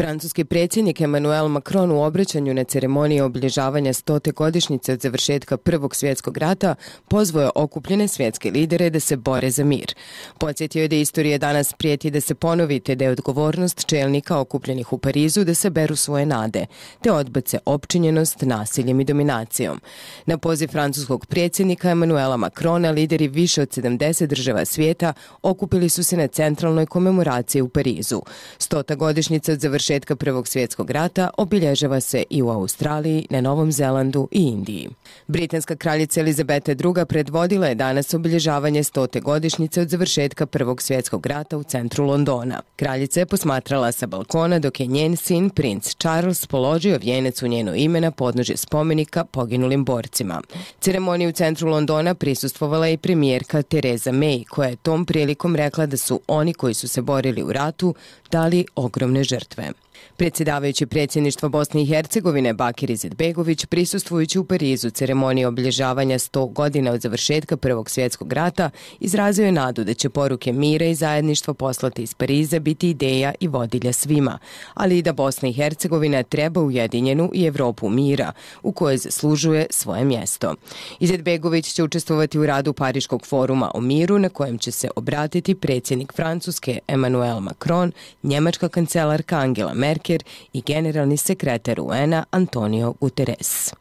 Francuski predsjednik Emmanuel Macron u obraćanju na ceremoniji obilježavanja stote godišnjice od završetka Prvog svjetskog rata pozvoje okupljene svjetske lidere da se bore za mir. Podsjetio je da istorija danas prijeti da se ponovi te da je odgovornost čelnika okupljenih u Parizu da se beru svoje nade, te odbace opčinjenost nasiljem i dominacijom. Na poziv francuskog predsjednika Emmanuela Macrona lideri više od 70 država svijeta okupili su se na centralnoj komemoraciji u Parizu. Stota godišnjica od završetka završetka Prvog svjetskog rata obilježava se i u Australiji, na Novom Zelandu i Indiji. Britanska kraljica Elizabeta II. predvodila je danas obilježavanje stote godišnjice od završetka Prvog svjetskog rata u centru Londona. Kraljica je posmatrala sa balkona dok je njen sin, princ Charles, položio vijenec u njeno ime na podnožje spomenika poginulim borcima. Ceremoniji u centru Londona prisustvovala i premijerka Tereza May, koja je tom prilikom rekla da su oni koji su se borili u ratu dali ogromne žrtve. Predsjedavajući predsjedništvo Bosne i Hercegovine Bakir Izetbegović prisustvujući u Parizu ceremoniji obilježavanja 100 godina od završetka Prvog svjetskog rata izrazio je nadu da će poruke mira i zajedništva poslati iz Pariza biti ideja i vodilja svima, ali i da Bosna i Hercegovina treba ujedinjenu i Evropu mira u kojoj zaslužuje svoje mjesto. Izetbegović će učestvovati u radu Pariškog foruma o miru na kojem će se obratiti predsjednik Francuske Emmanuel Macron, njemačka kancelarka Angela Merkel Juncker i generalni sekretar UN-a Antonio Guterres.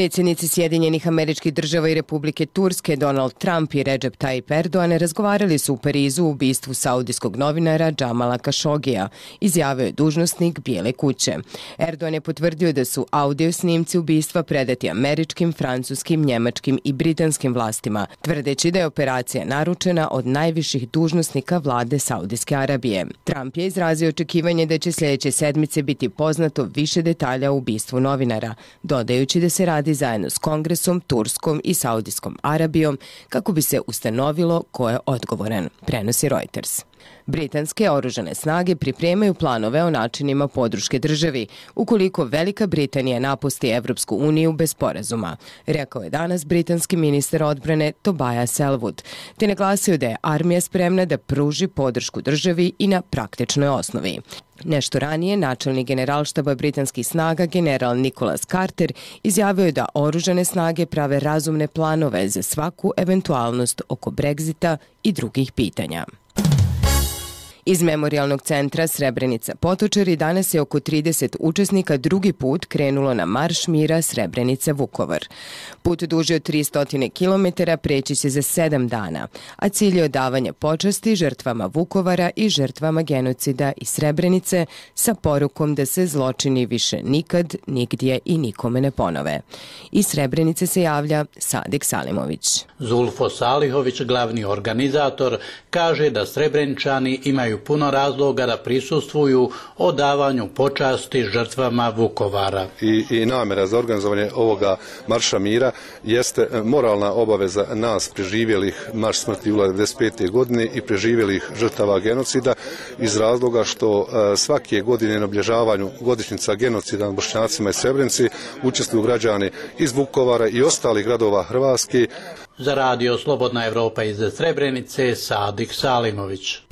Predsjednici Sjedinjenih američkih država i Republike Turske Donald Trump i Recep Tayyip Erdogan razgovarali su u Parizu u ubistvu saudijskog novinara Džamala Kašogija, izjavio je dužnostnik Bijele kuće. Erdogan je potvrdio da su audio snimci ubistva predati američkim, francuskim, njemačkim i britanskim vlastima, tvrdeći da je operacija naručena od najviših dužnostnika vlade Saudijske Arabije. Trump je izrazio očekivanje da će sljedeće sedmice biti poznato više detalja o ubistvu novinara, dodajući da se radi radi zajedno s Kongresom, Turskom i Saudijskom Arabijom kako bi se ustanovilo ko je odgovoran, prenosi Reuters. Britanske oružane snage pripremaju planove o načinima podruške državi ukoliko Velika Britanija napusti Evropsku uniju bez porazuma, rekao je danas britanski ministar odbrane Tobaja Selwood, te naglasio da je armija spremna da pruži podršku državi i na praktičnoj osnovi. Nešto ranije, načelnik generalštaba britanskih snaga, general Nicholas Carter, izjavio je da oružane snage prave razumne planove za svaku eventualnost oko Brexita i drugih pitanja. Iz memorialnog centra Srebrenica Potočari danas je oko 30 učesnika drugi put krenulo na Marš mira Srebrenica Vukovar. Put duži od 300 km preći se za 7 dana, a cilj je odavanje počasti žrtvama Vukovara i žrtvama genocida i Srebrenice sa porukom da se zločini više nikad, nigdje i nikome ne ponove. Iz Srebrenice se javlja Sadik Salimović. Zulfo Salihović, glavni organizator, kaže da Srebreničani imaju puno razloga da prisustvuju o davanju počasti žrtvama Vukovara. I, i namera za organizovanje ovoga marša mira jeste moralna obaveza nas preživjelih marš smrti u 95. godine i preživjelih žrtava genocida iz razloga što e, svake godine na oblježavanju godišnjica genocida nad Bošnjacima i Srebrenici učestvuju građani iz Vukovara i ostalih gradova Hrvatske. Za radio Slobodna Evropa iz Srebrenice, Sadik Salimović.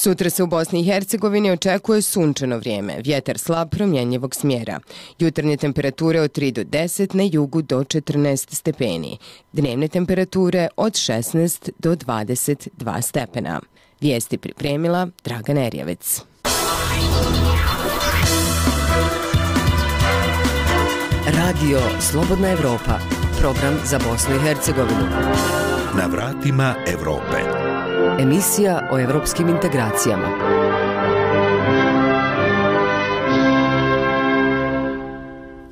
Sutra se u Bosni i Hercegovini očekuje sunčano vrijeme, vjetar slab promjenjivog smjera. Jutarnje temperature od 3 do 10, na jugu do 14 stepeni. Dnevne temperature od 16 do 22 stepena. Vijesti pripremila Draga Nerjevec. Radio Slobodna Evropa, program za Bosnu i Hercegovinu. Na vratima Evrope. Emisija o evropskim integracijama.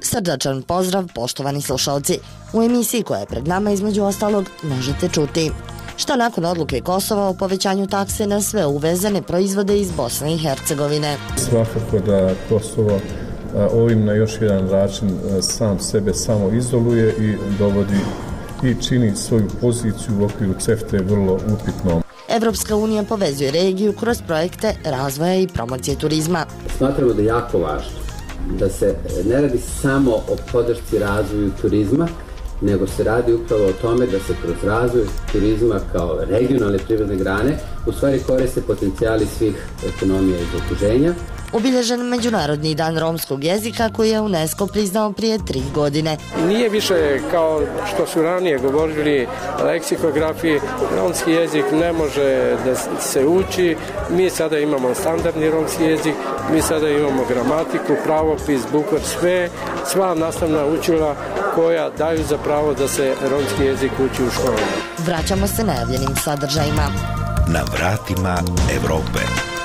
Srdačan pozdrav, poštovani slušalci. U emisiji koja je pred nama između ostalog možete čuti. Šta nakon odluke Kosova o povećanju takse na sve uvezene proizvode iz Bosne i Hercegovine? Svakako da Kosovo ovim na još jedan način sam sebe samo izoluje i dovodi i čini svoju poziciju u okviru CEFTE vrlo upitnom. Evropska unija povezuje regiju kroz projekte razvoja i promocije turizma. Smatramo da je jako važno da se e, ne radi samo o podršci razvoju turizma, nego se radi upravo o tome da se kroz razvoj turizma kao regionalne privredne grane u stvari koriste potencijali svih ekonomija iz okruženja obilježen Međunarodni dan romskog jezika koji je UNESCO priznao prije tri godine. Nije više kao što su ranije govorili leksikografiji, romski jezik ne može da se uči. Mi sada imamo standardni romski jezik, mi sada imamo gramatiku, pravopis, bukvar, sve, sva nastavna učila koja daju za pravo da se romski jezik uči u školu. Vraćamo se najavljenim sadržajima. Na vratima Evrope.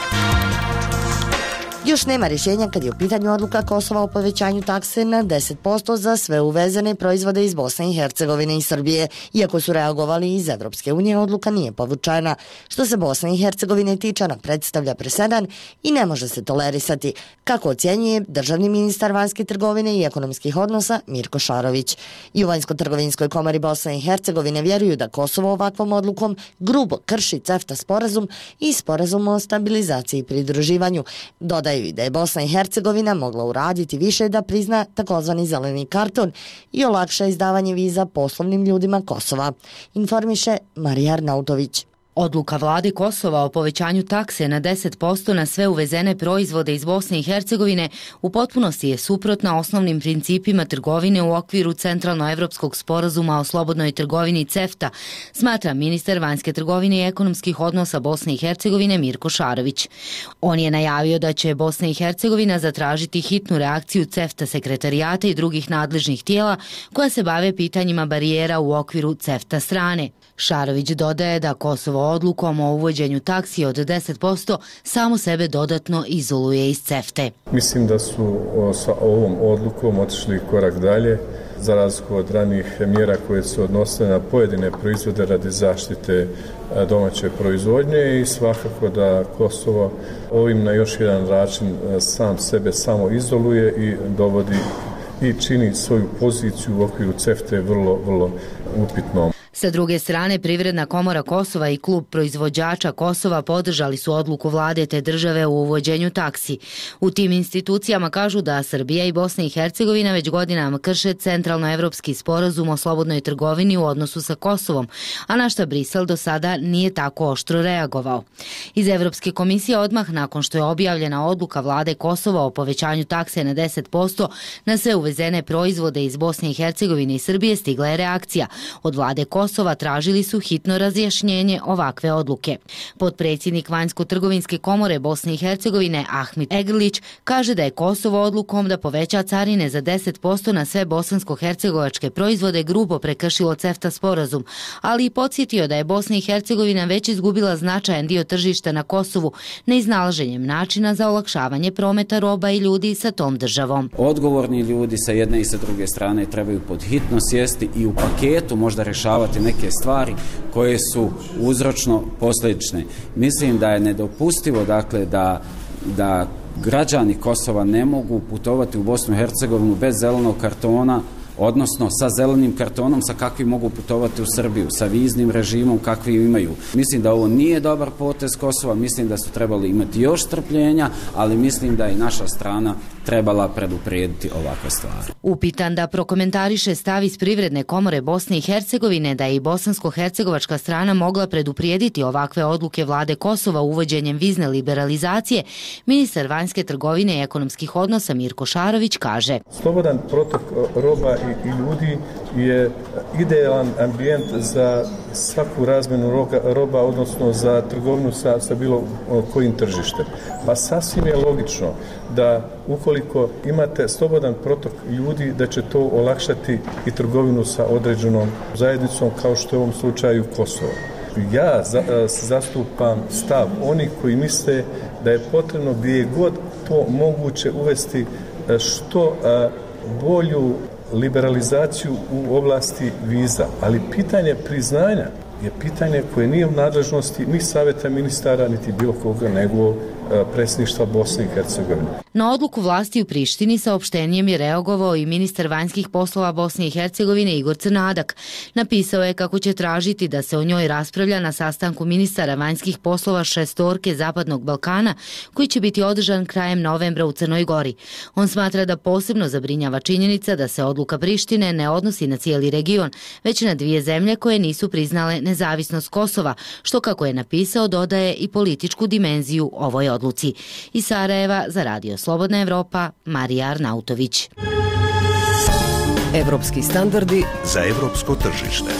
Još nema rješenja kad je u pitanju odluka Kosova o povećanju takse na 10% za sve uvezene proizvode iz Bosne i Hercegovine i Srbije. Iako su reagovali iz Evropske unije, odluka nije povučena. Što se Bosne i Hercegovine tiče, ona predstavlja presedan i ne može se tolerisati, kako ocjenjuje državni ministar vanjske trgovine i ekonomskih odnosa Mirko Šarović. I u vanjsko-trgovinskoj komari Bosne i Hercegovine vjeruju da Kosovo ovakvom odlukom grubo krši CEFTA sporazum i sporazum o stabilizaciji i pridruživanju. Dodaju smatraju da je Bosna i Hercegovina mogla uraditi više da prizna takozvani zeleni karton i olakša izdavanje viza poslovnim ljudima Kosova, informiše Marija Arnautović. Odluka vlade Kosova o povećanju takse na 10% na sve uvezene proizvode iz Bosne i Hercegovine u potpunosti je suprotna osnovnim principima trgovine u okviru Centralnoevropskog sporazuma o slobodnoj trgovini CEFTA, smatra ministar vanjske trgovine i ekonomskih odnosa Bosne i Hercegovine Mirko Šarović. On je najavio da će Bosna i Hercegovina zatražiti hitnu reakciju CEFTA sekretarijata i drugih nadležnih tijela koja se bave pitanjima barijera u okviru CEFTA strane. Šarović dodaje da Kosovo odlukom o uvođenju taksi od 10% samo sebe dodatno izoluje iz CEFTE. Mislim da su sa ovom odlukom otišli korak dalje za razliku od ranih mjera koje su odnosile na pojedine proizvode radi zaštite domaće proizvodnje i svakako da Kosovo ovim na još jedan način sam sebe samo izoluje i dovodi i čini svoju poziciju u okviru CEFTE vrlo, vrlo upitnom. Sa druge strane, Privredna komora Kosova i klub proizvođača Kosova podržali su odluku vlade te države u uvođenju taksi. U tim institucijama kažu da Srbija i Bosna i Hercegovina već godinama krše centralnoevropski sporazum o slobodnoj trgovini u odnosu sa Kosovom, a na šta Brisel do sada nije tako oštro reagovao. Iz Evropske komisije odmah nakon što je objavljena odluka vlade Kosova o povećanju takse na 10% na sve uvezene proizvode iz Bosne i Hercegovine i Srbije stigla je reakcija od vlade Kosova Kosova tražili su hitno razjašnjenje ovakve odluke. Podpredsjednik Vanjsko-trgovinske komore Bosne i Hercegovine Ahmit Egrlić kaže da je Kosovo odlukom da poveća carine za 10% na sve bosansko-hercegovačke proizvode grubo prekršilo CEFTA sporazum, ali i podsjetio da je Bosna i Hercegovina već izgubila značajan dio tržišta na Kosovu neiznalaženjem načina za olakšavanje prometa roba i ljudi sa tom državom. Odgovorni ljudi sa jedne i sa druge strane trebaju pod hitno sjesti i u paketu možda rešavati rješavati neke stvari koje su uzročno posljedične. Mislim da je nedopustivo dakle da da građani Kosova ne mogu putovati u Bosnu i Hercegovinu bez zelenog kartona odnosno sa zelenim kartonom sa kakvi mogu putovati u Srbiju, sa viznim režimom kakvi imaju. Mislim da ovo nije dobar potez Kosova, mislim da su trebali imati još strpljenja, ali mislim da i naša strana trebala preduprijediti ovakve stvari. Upitan da prokomentariše stav iz Privredne komore Bosne i Hercegovine da je i bosansko-hercegovačka strana mogla preduprijediti ovakve odluke vlade Kosova uvođenjem vizne liberalizacije, ministar vanjske trgovine i ekonomskih odnosa Mirko Šarović kaže Slobodan protok roba i, i ljudi je idealan ambijent za svaku razmenu roga, roba, odnosno za trgovinu sa, sa bilo kojim tržištem. Pa sasvim je logično da ukoliko imate slobodan protok ljudi, da će to olakšati i trgovinu sa određenom zajednicom, kao što je u ovom slučaju Kosovo. Ja za, e, zastupam stav oni koji misle da je potrebno gdje god to moguće uvesti e, što e, bolju liberalizaciju u oblasti viza, ali pitanje priznanja je pitanje koje nije u nadležnosti ni savjeta ministara, niti bilo koga, nego E, predsjedništva Bosne i Hercegovine. Na odluku vlasti u Prištini saopštenjem je reagovao i ministar vanjskih poslova Bosne i Hercegovine Igor Crnadak. Napisao je kako će tražiti da se o njoj raspravlja na sastanku ministara vanjskih poslova šestorke Zapadnog Balkana, koji će biti održan krajem novembra u Crnoj Gori. On smatra da posebno zabrinjava činjenica da se odluka Prištine ne odnosi na cijeli region, već na dvije zemlje koje nisu priznale nezavisnost Kosova, što kako je napisao dodaje i političku dimenziju ovoj odluci. Iz Sarajeva za Radio Slobodna Evropa, Marija Arnautović. Evropski standardi za evropsko tržište.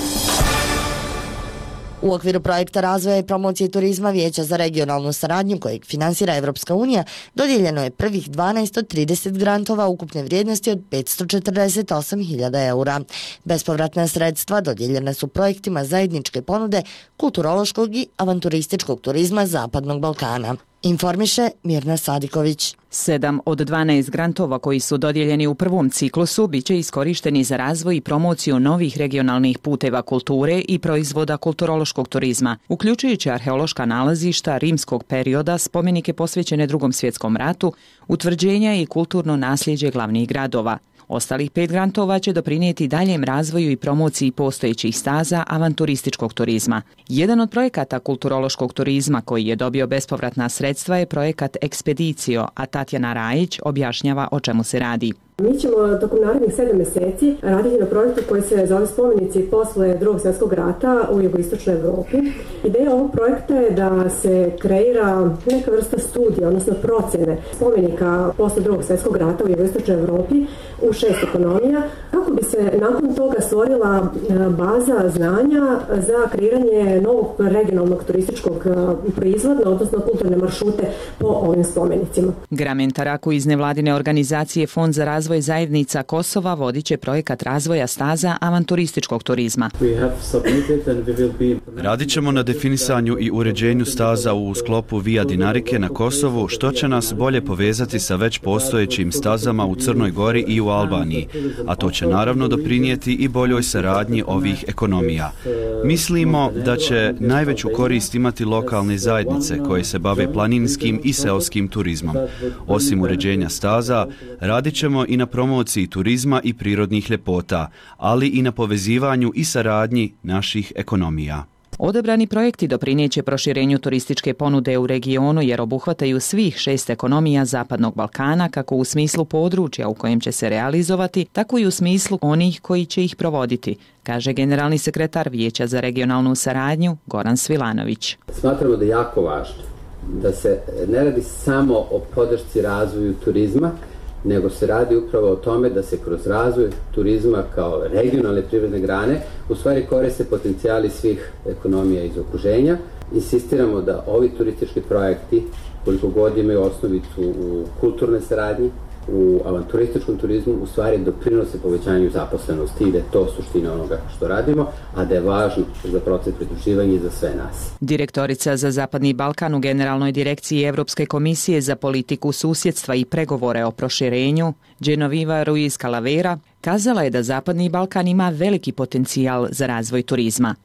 U okviru projekta razvoja i promocije turizma Vijeća za regionalnu saradnju kojeg finansira Evropska unija, dodijeljeno je prvih 12 od 30 grantova ukupne vrijednosti od 548.000 eura. Bespovratna sredstva dodijeljene su projektima zajedničke ponude kulturološkog i avanturističkog turizma Zapadnog Balkana. Informiše Mirna Sadiković. Sedam od 12 grantova koji su dodijeljeni u prvom ciklusu biće iskorišteni za razvoj i promociju novih regionalnih puteva kulture i proizvoda kulturološkog turizma, uključujući arheološka nalazišta rimskog perioda, spomenike posvećene drugom svjetskom ratu, utvrđenja i kulturno nasljeđe glavnih gradova. Ostalih pet grantova će doprinijeti daljem razvoju i promociji postojećih staza avanturističkog turizma. Jedan od projekata kulturološkog turizma koji je dobio bespovratna sredstva je projekat Ekspedicio, a Tatjana Rajić objašnjava o čemu se radi. Mi ćemo tokom narednih sedam meseci raditi na projektu koji se zove spomenici posle drugog svjetskog rata u jugoistočnoj Evropi. Ideja ovog projekta je da se kreira neka vrsta studija, odnosno procene spomenika posle drugog svjetskog rata u jugoistočnoj Evropi u šest ekonomija, kako bi se nakon toga stvorila e, baza znanja za kreiranje novog regionalnog turističkog e, proizvodna, odnosno kulturne maršute po ovim spomenicima. Gramen Taraku iz nevladine organizacije Fond za razvoj razvoj zajednica Kosova vodit će projekat razvoja staza avanturističkog turizma. Radit ćemo na definisanju i uređenju staza u sklopu Via Dinarike na Kosovu, što će nas bolje povezati sa već postojećim stazama u Crnoj Gori i u Albaniji, a to će naravno doprinijeti i boljoj saradnji ovih ekonomija. Mislimo da će najveću korist imati lokalne zajednice koje se bave planinskim i seoskim turizmom. Osim uređenja staza, radit ćemo i na promociji turizma i prirodnih ljepota, ali i na povezivanju i saradnji naših ekonomija. Odebrani projekti doprineće proširenju turističke ponude u regionu jer obuhvataju svih šest ekonomija Zapadnog Balkana kako u smislu područja u kojem će se realizovati, tako i u smislu onih koji će ih provoditi, kaže generalni sekretar Vijeća za regionalnu saradnju Goran Svilanović. Smatramo da je jako važno da se ne radi samo o podršci razvoju turizma, nego se radi upravo o tome da se kroz razvoj turizma kao regionalne privredne grane u stvari koriste potencijali svih ekonomija iz okruženja. Insistiramo da ovi turistički projekti, koliko god imaju osnovicu u kulturne saradnji, u avanturističkom turizmu u stvari doprinose povećanju zaposlenosti i da je to suština onoga što radimo, a da je važno za proces pridruživanja za sve nas. Direktorica za Zapadni Balkan u Generalnoj direkciji Evropske komisije za politiku susjedstva i pregovore o proširenju, Genoviva Ruiz Calavera, kazala je da Zapadni Balkan ima veliki potencijal za razvoj turizma.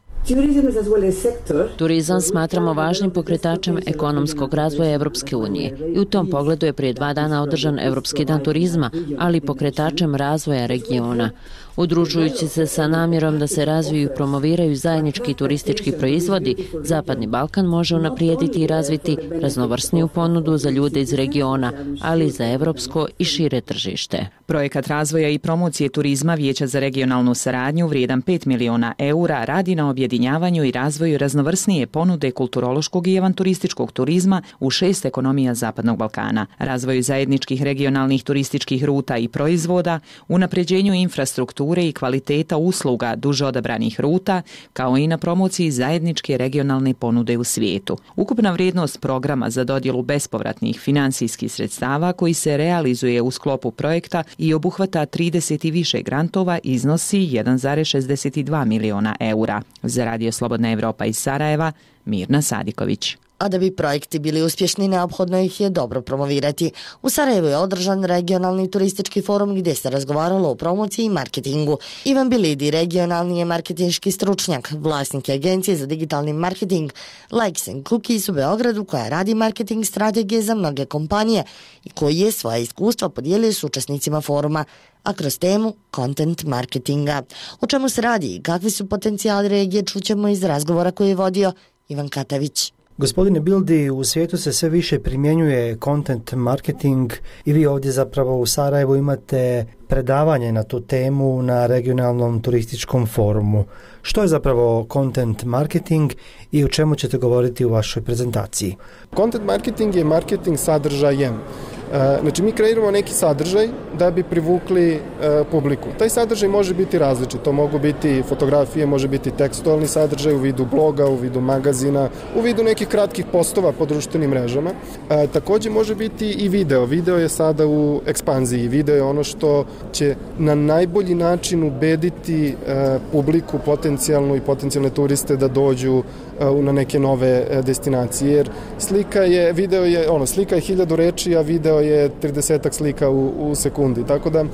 Turizam smatramo važnim pokretačem ekonomskog razvoja Evropske unije. I u tom pogledu je prije dva dana održan Evropski dan turizma, ali pokretačem razvoja regiona udružujući se sa namjerom da se razviju i promoviraju zajednički turistički proizvodi, Zapadni Balkan može unaprijediti i razviti raznovrsniju ponudu za ljude iz regiona, ali i za evropsko i šire tržište. Projekat razvoja i promocije turizma Vijeća za regionalnu saradnju vrijedan 5 miliona eura radi na objedinjavanju i razvoju raznovrsnije ponude kulturološkog i avanturističkog turizma u šest ekonomija Zapadnog Balkana, razvoju zajedničkih regionalnih turističkih ruta i proizvoda, unapređenju infrastrukture infrastrukture i kvaliteta usluga duže odabranih ruta, kao i na promociji zajedničke regionalne ponude u svijetu. Ukupna vrijednost programa za dodjelu bespovratnih finansijskih sredstava koji se realizuje u sklopu projekta i obuhvata 30 i više grantova iznosi 1,62 miliona eura. Za Radio Slobodna Evropa iz Sarajeva, Mirna Sadiković a da bi projekti bili uspješni neophodno ih je dobro promovirati. U Sarajevu je održan regionalni turistički forum gdje se razgovaralo o promociji i marketingu. Ivan Bilidi, regionalni je marketinški stručnjak, vlasnik agencije za digitalni marketing Likes and Cookies u Beogradu koja radi marketing strategije za mnoge kompanije i koji je svoje iskustva podijelio s učesnicima foruma a kroz temu content marketinga. O čemu se radi i kakvi su potencijali regije čućemo iz razgovora koji je vodio Ivan Katavić. Gospodine Bildi, u svijetu se sve više primjenjuje content marketing i vi ovdje zapravo u Sarajevu imate predavanje na tu temu na regionalnom turističkom forumu. Što je zapravo content marketing i o čemu ćete govoriti u vašoj prezentaciji? Content marketing je marketing sadržajem. E, znači, mi kreiramo neki sadržaj da bi privukli e, publiku. Taj sadržaj može biti različit. To mogu biti fotografije, može biti tekstualni sadržaj u vidu bloga, u vidu magazina, u vidu nekih kratkih postova po društvenim mrežama. E, takođe može biti i video. Video je sada u ekspanziji. Video je ono što će na najbolji način ubediti e, publiku potencijalnu i potencijalne turiste da dođu na neke nove e, destinacije. Jer slika je, video je, ono, slika je hiljadu reči, a video je 30 slika u, u sekundi. Tako da e,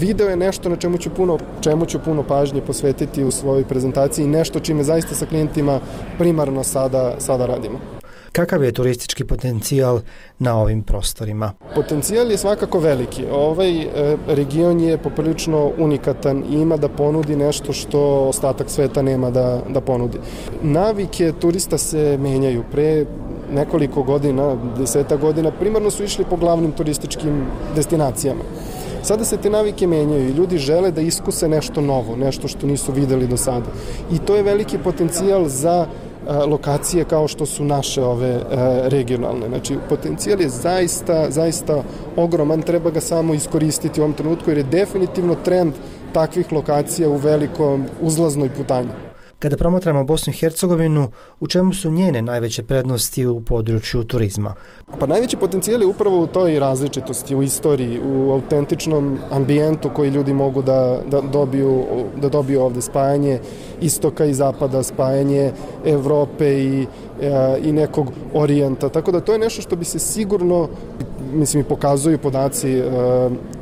video je nešto na čemu ću puno čemu ću puno pažnje posvetiti u svojoj prezentaciji nešto čime zaista sa klijentima primarno sada sada radimo. Kakav je turistički potencijal na ovim prostorima? Potencijal je svakako veliki. Ovaj e, region je poprilično unikatan i ima da ponudi nešto što ostatak sveta nema da, da ponudi. Navike turista se menjaju. Pre nekoliko godina, deseta godina, primarno su išli po glavnim turističkim destinacijama. Sada se te navike menjaju i ljudi žele da iskuse nešto novo, nešto što nisu videli do sada. I to je veliki potencijal za lokacije kao što su naše ove regionalne. Znači, potencijal je zaista, zaista ogroman, treba ga samo iskoristiti u ovom trenutku jer je definitivno trend takvih lokacija u velikom uzlaznoj putanji. Kada promotramo Bosnu i Hercegovinu, u čemu su njene najveće prednosti u području turizma? Pa najveći potencijal je upravo u toj različitosti, u istoriji, u autentičnom ambijentu koji ljudi mogu da, da, dobiju, da dobiju ovde spajanje istoka i zapada, spajanje Evrope i, e, i nekog orijenta. Tako da to je nešto što bi se sigurno mislim i pokazuju podaci e,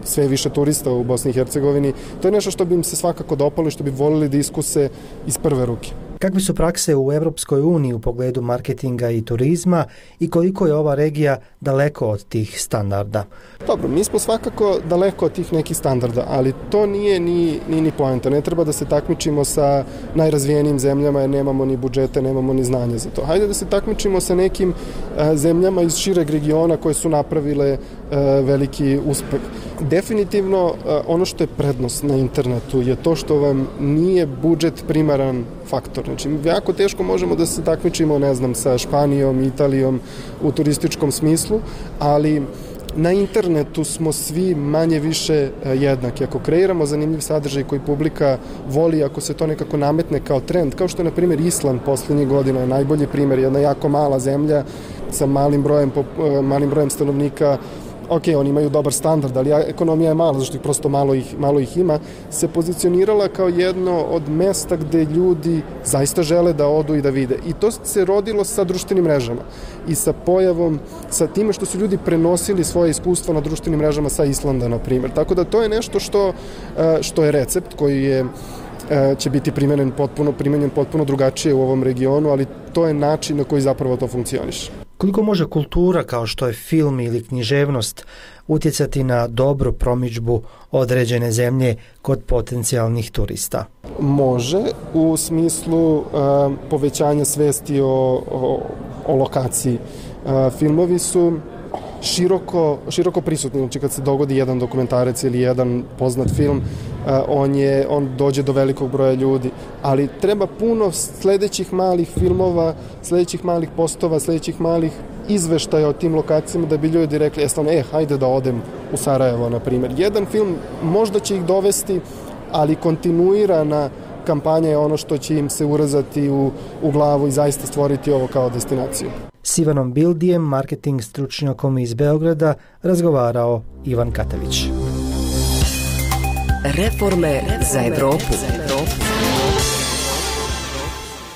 sve više turista u Bosni i Hercegovini. To je nešto što bi im se svakako dopalo i što bi volili da iskuse iz prve ruke. Kakve su prakse u Evropskoj uniji u pogledu marketinga i turizma i koliko je ova regija daleko od tih standarda? Dobro, mi smo svakako daleko od tih nekih standarda, ali to nije ni, ni, ni poenta. Ne treba da se takmičimo sa najrazvijenim zemljama jer nemamo ni budžete, nemamo ni znanje za to. Hajde da se takmičimo sa nekim a, zemljama iz šireg regiona koje su napravile E, veliki uspeh. Definitivno e, ono što je prednost na internetu je to što vam nije budžet primaran faktor. Znači, jako teško možemo da se takmičimo, ne znam, sa Španijom, Italijom u turističkom smislu, ali na internetu smo svi manje više e, jednaki. Ako kreiramo zanimljiv sadržaj koji publika voli, ako se to nekako nametne kao trend, kao što je, na primjer, Island poslednjih godina je najbolji primjer, jedna jako mala zemlja sa malim brojem, malim brojem stanovnika, ok, oni imaju dobar standard, ali ekonomija je mala, zašto ih prosto malo ih, malo ih ima, se pozicionirala kao jedno od mesta gde ljudi zaista žele da odu i da vide. I to se rodilo sa društvenim mrežama i sa pojavom, sa time što su ljudi prenosili svoje iskustva na društvenim mrežama sa Islanda, na primjer. Tako da to je nešto što, eh, što je recept koji je eh, će biti primenjen potpuno, primenjen potpuno drugačije u ovom regionu, ali to je način na koji zapravo to funkcioniše. Koliko može kultura kao što je film ili književnost utjecati na dobru promičbu određene zemlje kod potencijalnih turista? Može u smislu uh, povećanja svesti o, o, o lokaciji. Uh, filmovi su široko, široko prisutni. Znači kad se dogodi jedan dokumentarec ili jedan poznat film, eh, on, je, on dođe do velikog broja ljudi. Ali treba puno sljedećih malih filmova, sljedećih malih postova, sljedećih malih izveštaja o tim lokacijama da bi ljudi rekli, jeste e, hajde da odem u Sarajevo, na primjer. Jedan film možda će ih dovesti, ali kontinuirana kampanja je ono što će im se urazati u, u glavu i zaista stvoriti ovo kao destinaciju. S Ivanom Bildijem, marketing stručnjakom iz Beograda, razgovarao Ivan Katavić. Reforme za Evropu.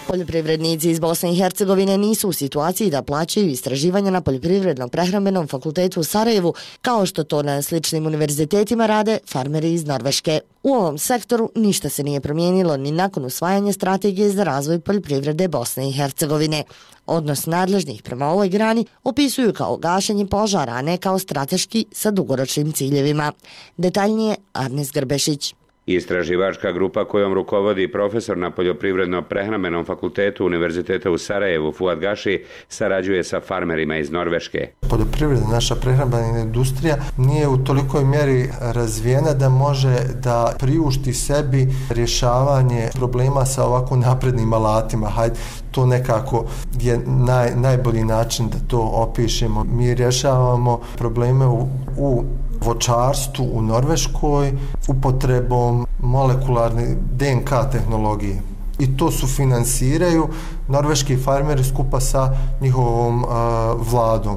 Poljoprivrednici iz Bosne i Hercegovine nisu u situaciji da plaćaju istraživanja na Poljoprivrednom prehrambenom fakultetu u Sarajevu, kao što to na sličnim univerzitetima rade farmeri iz Norveške. U ovom sektoru ništa se nije promijenilo ni nakon usvajanja strategije za razvoj poljoprivrede Bosne i Hercegovine. Odnos nadležnih prema ovoj grani opisuju kao gašenje požara, a ne kao strateški sa dugoročnim ciljevima. Detaljnije Arnes Grbešić. Istraživačka grupa kojom rukovodi profesor na poljoprivredno-prehrambenom fakultetu Univerziteta u Sarajevu, Fuad Gaši, sarađuje sa farmerima iz Norveške. Poljoprivredna naša prehrambena industrija nije u tolikoj mjeri razvijena da može da priušti sebi rješavanje problema sa ovako naprednim alatima. Hajde, to nekako je naj, najbolji način da to opišemo. Mi rješavamo probleme u, u vočarstvu u Norveškoj upotrebom molekularne DNK tehnologije. I to su finansiraju norveški farmeri skupa sa njihovom uh, vladom.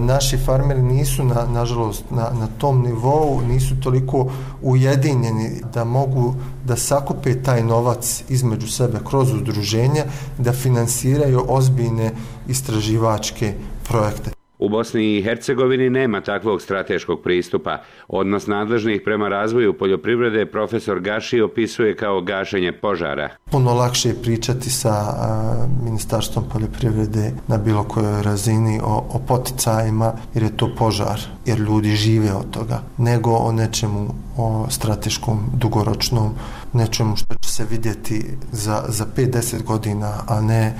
Naši farmeri nisu, na, nažalost, na, na tom nivou, nisu toliko ujedinjeni da mogu da sakupe taj novac između sebe kroz udruženja, da finansiraju ozbiljne istraživačke projekte. U Bosni i Hercegovini nema takvog strateškog pristupa. Odnos nadležnih prema razvoju poljoprivrede profesor Gaši opisuje kao gašenje požara. Puno lakše je pričati sa Ministarstvom poljoprivrede na bilo kojoj razini o, o poticajima jer je to požar, jer ljudi žive od toga, nego o nečemu o strateškom, dugoročnom, nečemu što će se vidjeti za, za 5-10 godina, a ne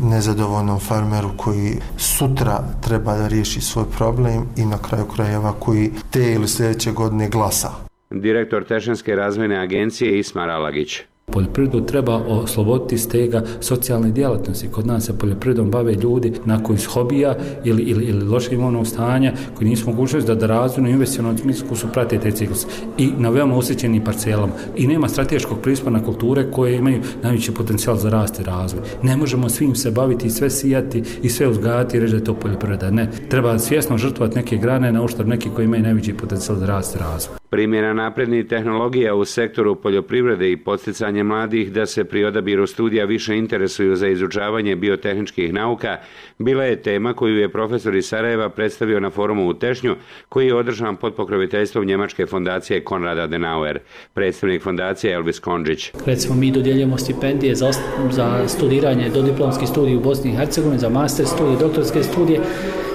nezadovoljnom farmeru koji sutra treba da riješi svoj problem i na kraju krajeva koji te ili sljedeće godine glasa. Direktor Tešanske razvojne agencije Ismar Alagić. Poljoprivredu treba osloboditi stega socijalne djelatnosti. Kod nas se poljoprivredom bave ljudi nakon iz hobija ili, ili, ili loše imovnog stanja koji nisu mogućnosti da, da razvojno investicionalnom smislu su prate te ciklus i na veoma osjećenim parcelama. I nema strateškog pristupa na kulture koje imaju najveći potencijal za rast i razvoj. Ne možemo svim se baviti i sve sijati i sve uzgajati i reći da je to poljoprivreda. Ne. Treba svjesno žrtvovati neke grane na uštar neki koji imaju najveći potencijal za rast i razvoj. Primjena naprednih tehnologija u sektoru poljoprivrede i posticanje mladih da se pri odabiru studija više interesuju za izučavanje biotehničkih nauka bila je tema koju je profesor iz Sarajeva predstavio na forumu u Tešnju koji je održan pod pokroviteljstvom Njemačke fondacije Konrad Adenauer. Predstavnik fondacije Elvis Konđić. Recimo mi dodjeljujemo stipendije za, za studiranje do diplomskih studija u Bosni i Hercegovini, za master studije, doktorske studije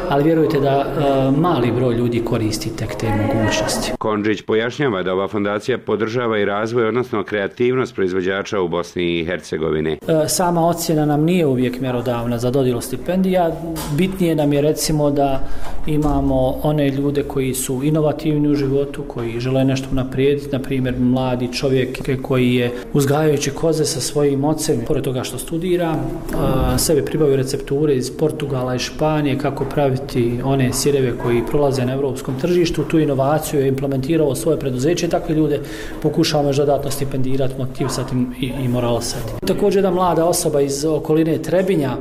ali vjerujte da uh, mali broj ljudi koristi tek te mogućnosti. Konđić pojašnjava da ova fondacija podržava i razvoj, odnosno kreativnost proizvođača u Bosni i Hercegovini. Uh, sama ocjena nam nije uvijek mjerodavna za dodjelo stipendija. Bitnije nam je recimo da imamo one ljude koji su inovativni u životu, koji žele nešto naprijediti, na primjer mladi čovjek koji je uzgajajući koze sa svojim ocem, pored toga što studira, uh, sebe pribavio recepture iz Portugala i Španije, kako pravi napraviti one sireve koji prolaze na evropskom tržištu, tu inovaciju je implementirao svoje preduzeće, takve ljude pokušavamo još dodatno stipendirati, motivisati i, i moralisati. Također jedna mlada osoba iz okoline Trebinja,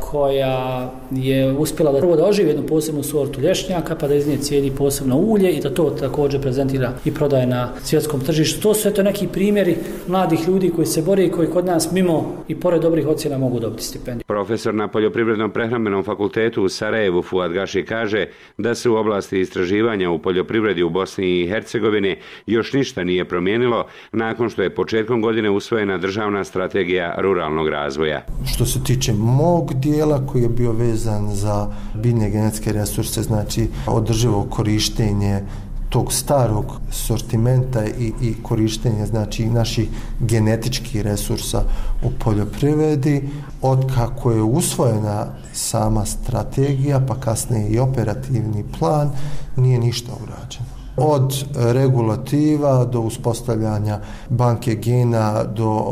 koja je uspjela da prvo da oživi jednu posebnu sortu lješnjaka, pa da iz nje cijeli posebno ulje i da to također prezentira i prodaje na svjetskom tržištu. To su eto neki primjeri mladih ljudi koji se bore i koji kod nas mimo i pored dobrih ocjena mogu dobiti stipendiju. Profesor na Poljoprivrednom prehrambenom fakultetu u Sarajevu Fuad Gaši kaže da se u oblasti istraživanja u poljoprivredi u Bosni i Hercegovini još ništa nije promijenilo nakon što je početkom godine usvojena državna strategija ruralnog razvoja. Što se tiče mo mog dijela koji je bio vezan za biljne genetske resurse, znači održivo korištenje tog starog sortimenta i, i korištenje znači naših genetičkih resursa u poljoprivredi. Od kako je usvojena sama strategija pa kasnije i operativni plan nije ništa urađeno od regulativa do uspostavljanja banke gena do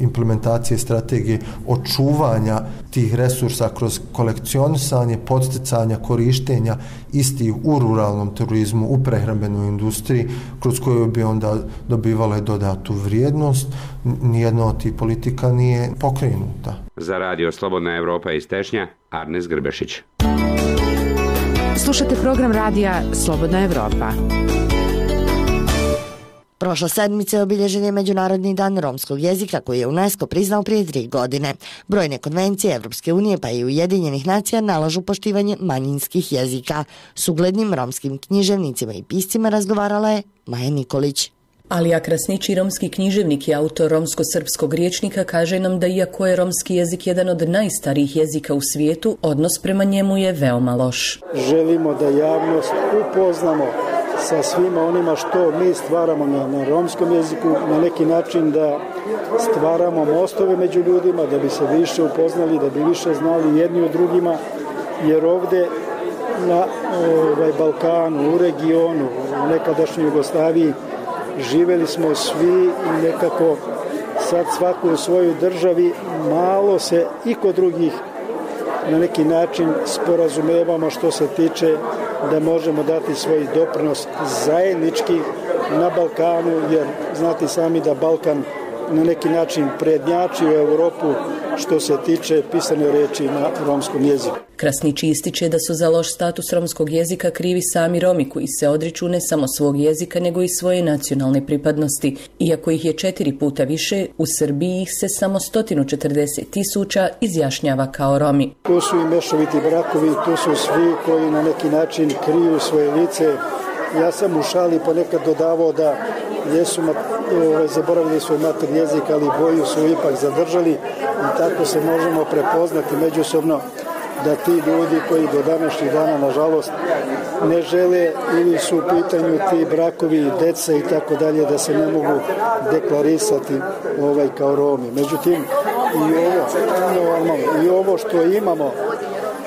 implementacije strategije očuvanja tih resursa kroz kolekcionisanje, podsticanja, korištenja istih u ruralnom turizmu, u prehrambenoj industriji, kroz koju bi onda dobivale dodatu vrijednost. Nijedna od tih politika nije pokrenuta. Za radio Slobodna Evropa iz Tešnja, Arnes Grbešić. Slušate program radija Slobodna Evropa. Prošla sedmica je obilježen je Međunarodni dan romskog jezika koji je UNESCO priznao prije tri godine. Brojne konvencije Evropske unije pa i Ujedinjenih nacija nalažu poštivanje manjinskih jezika. S uglednim romskim književnicima i piscima razgovarala je Maja Nikolić. Alija Krasnići, romski književnik i autor romsko-srpskog riječnika, kaže nam da iako je romski jezik jedan od najstarijih jezika u svijetu, odnos prema njemu je veoma loš. Želimo da javnost upoznamo sa svima onima što mi stvaramo na, na romskom jeziku, na neki način da stvaramo mostove među ljudima, da bi se više upoznali, da bi više znali jedni od drugima, jer ovde na ovaj, Balkanu, u regionu, u nekadašnjoj Jugoslaviji, živeli smo svi nekako sad svako u svojoj državi malo se i kod drugih na neki način sporazumevamo što se tiče da možemo dati svoj doprinos zajednički na Balkanu, jer znate sami da Balkan na neki način prednjači u Europu što se tiče pisane reči na romskom jeziku. Krasnići ističe da su za loš status romskog jezika krivi sami Romi koji se odriču ne samo svog jezika nego i svoje nacionalne pripadnosti. Iako ih je četiri puta više, u Srbiji ih se samo 140 tisuća izjašnjava kao Romi. Tu su i mešoviti brakovi, tu su svi koji na neki način kriju svoje lice. Ja sam u šali ponekad dodavao da jesu ovaj, zaboravili svoj mater jezik, ali boju su ipak zadržali i tako se možemo prepoznati međusobno da ti ljudi koji do današnjih dana, nažalost, ne žele ili su u pitanju ti brakovi, deca i tako dalje, da se ne mogu deklarisati ovaj kao Romi. Međutim, i ovo, normalno, i ovo što imamo,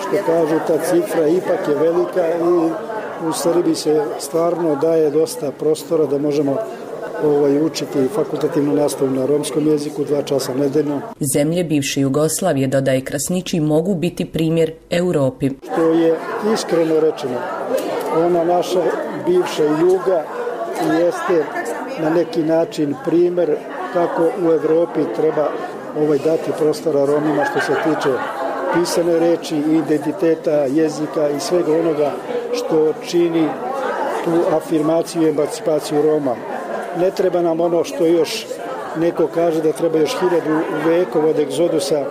što kažu ta cifra, ipak je velika i u Srbiji se stvarno daje dosta prostora da možemo ovaj, učiti fakultativnu nastavu na romskom jeziku dva časa nedeljno. Zemlje bivše Jugoslavije, dodaje Krasnići, mogu biti primjer Europi. To je iskreno rečeno. Ona naša bivša juga jeste na neki način primjer kako u Evropi treba ovaj dati prostora Romima što se tiče pisane reči, identiteta, jezika i svega onoga što čini tu afirmaciju i emancipaciju Roma. Ne treba nam ono što još neko kaže da treba još hiljadu vekova od egzodusa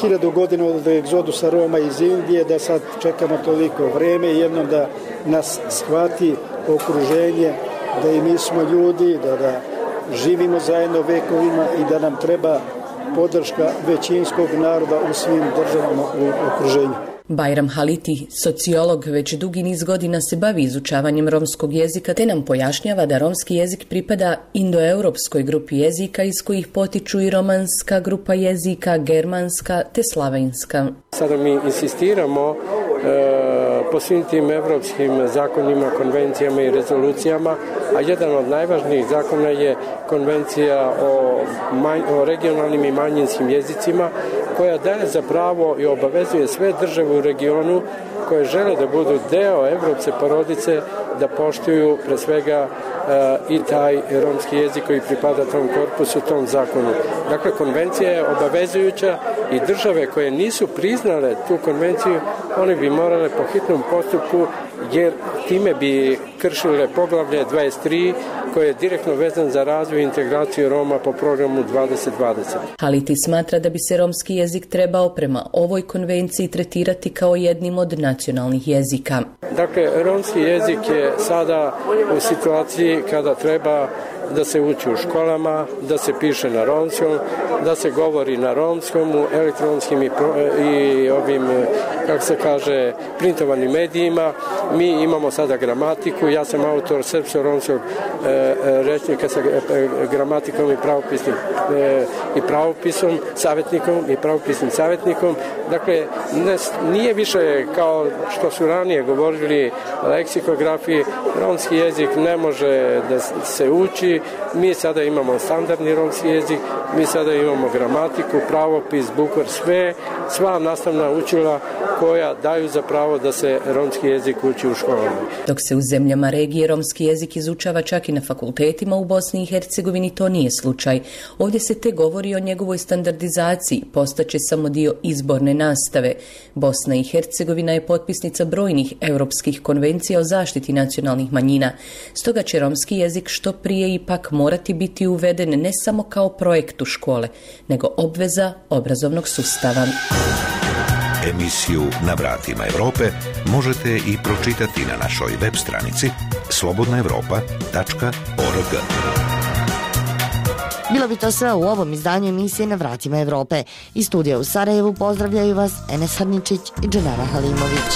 hiljadu godina od egzodusa Roma iz Indije, da sad čekamo toliko vreme i jednom da nas shvati okruženje, da i mi smo ljudi, da, da živimo zajedno vekovima i da nam treba podrška većinskog naroda u svim državama u okruženju. Bajram Haliti, sociolog, već dugi niz godina se bavi izučavanjem romskog jezika te nam pojašnjava da romski jezik pripada indoeuropskoj grupi jezika iz kojih potiču i romanska grupa jezika, germanska te slavenska. Sada mi insistiramo e, po svim tim evropskim zakonima, konvencijama i rezolucijama, a jedan od najvažnijih zakona je konvencija o, manj, o regionalnim i manjinskim jezicima koja daje za pravo i obavezuje sve države u regionu koje žele da budu deo evropske porodice da poštuju pre svega eh, i taj romski jezik koji pripada tom korpusu, tom zakonu. Dakle, konvencija je obavezujuća i države koje nisu priznale tu konvenciju, one bi morale po hitnom postupku jer time bi kršile poglavlje 23 koje je direktno vezan za razvoj i integraciju Roma po programu 2020. Haliti smatra da bi se romski jezik trebao prema ovoj konvenciji tretirati kao jednim od nacionalnih jezika. Dakle, romski jezik je sada u situaciji kada treba da se uči u školama, da se piše na romskom, da se govori na romskom u elektronskim i, pro, e, i ovim, e, kako se kaže, printovanim medijima. Mi imamo sada gramatiku, ja sam autor srpsko-romskog e, e, rečnika sa e, gramatikom i pravopisnim e, i pravopisom, savjetnikom i pravopisnim savjetnikom. Dakle, ne, nije više kao što su ranije govorili leksikografiji, romski jezik ne može da se uči, mi sada imamo standardni romski jezik, mi sada imamo gramatiku, pravopis, bukvar, sve, sva nastavna učila koja daju za pravo da se romski jezik uči u školama. Dok se u zemljama regije romski jezik izučava čak i na fakultetima u Bosni i Hercegovini, to nije slučaj. Ovdje se te govori o njegovoj standardizaciji, postaće samo dio izborne nastave. Bosna i Hercegovina je potpisnica brojnih europskih konvencija o zaštiti nacionalnih manjina. Stoga će romski jezik što prije i ipak morati biti uveden ne samo kao projekt u škole, nego obveza obrazovnog sustava. Emisiju Na vratima Evrope možete i pročitati na našoj web stranici slobodnaevropa.org. Bilo bi to sve u ovom izdanju emisije Na vratima Evrope. Iz studija u Sarajevu pozdravljaju vas Enes Harničić i Dženara Halimović.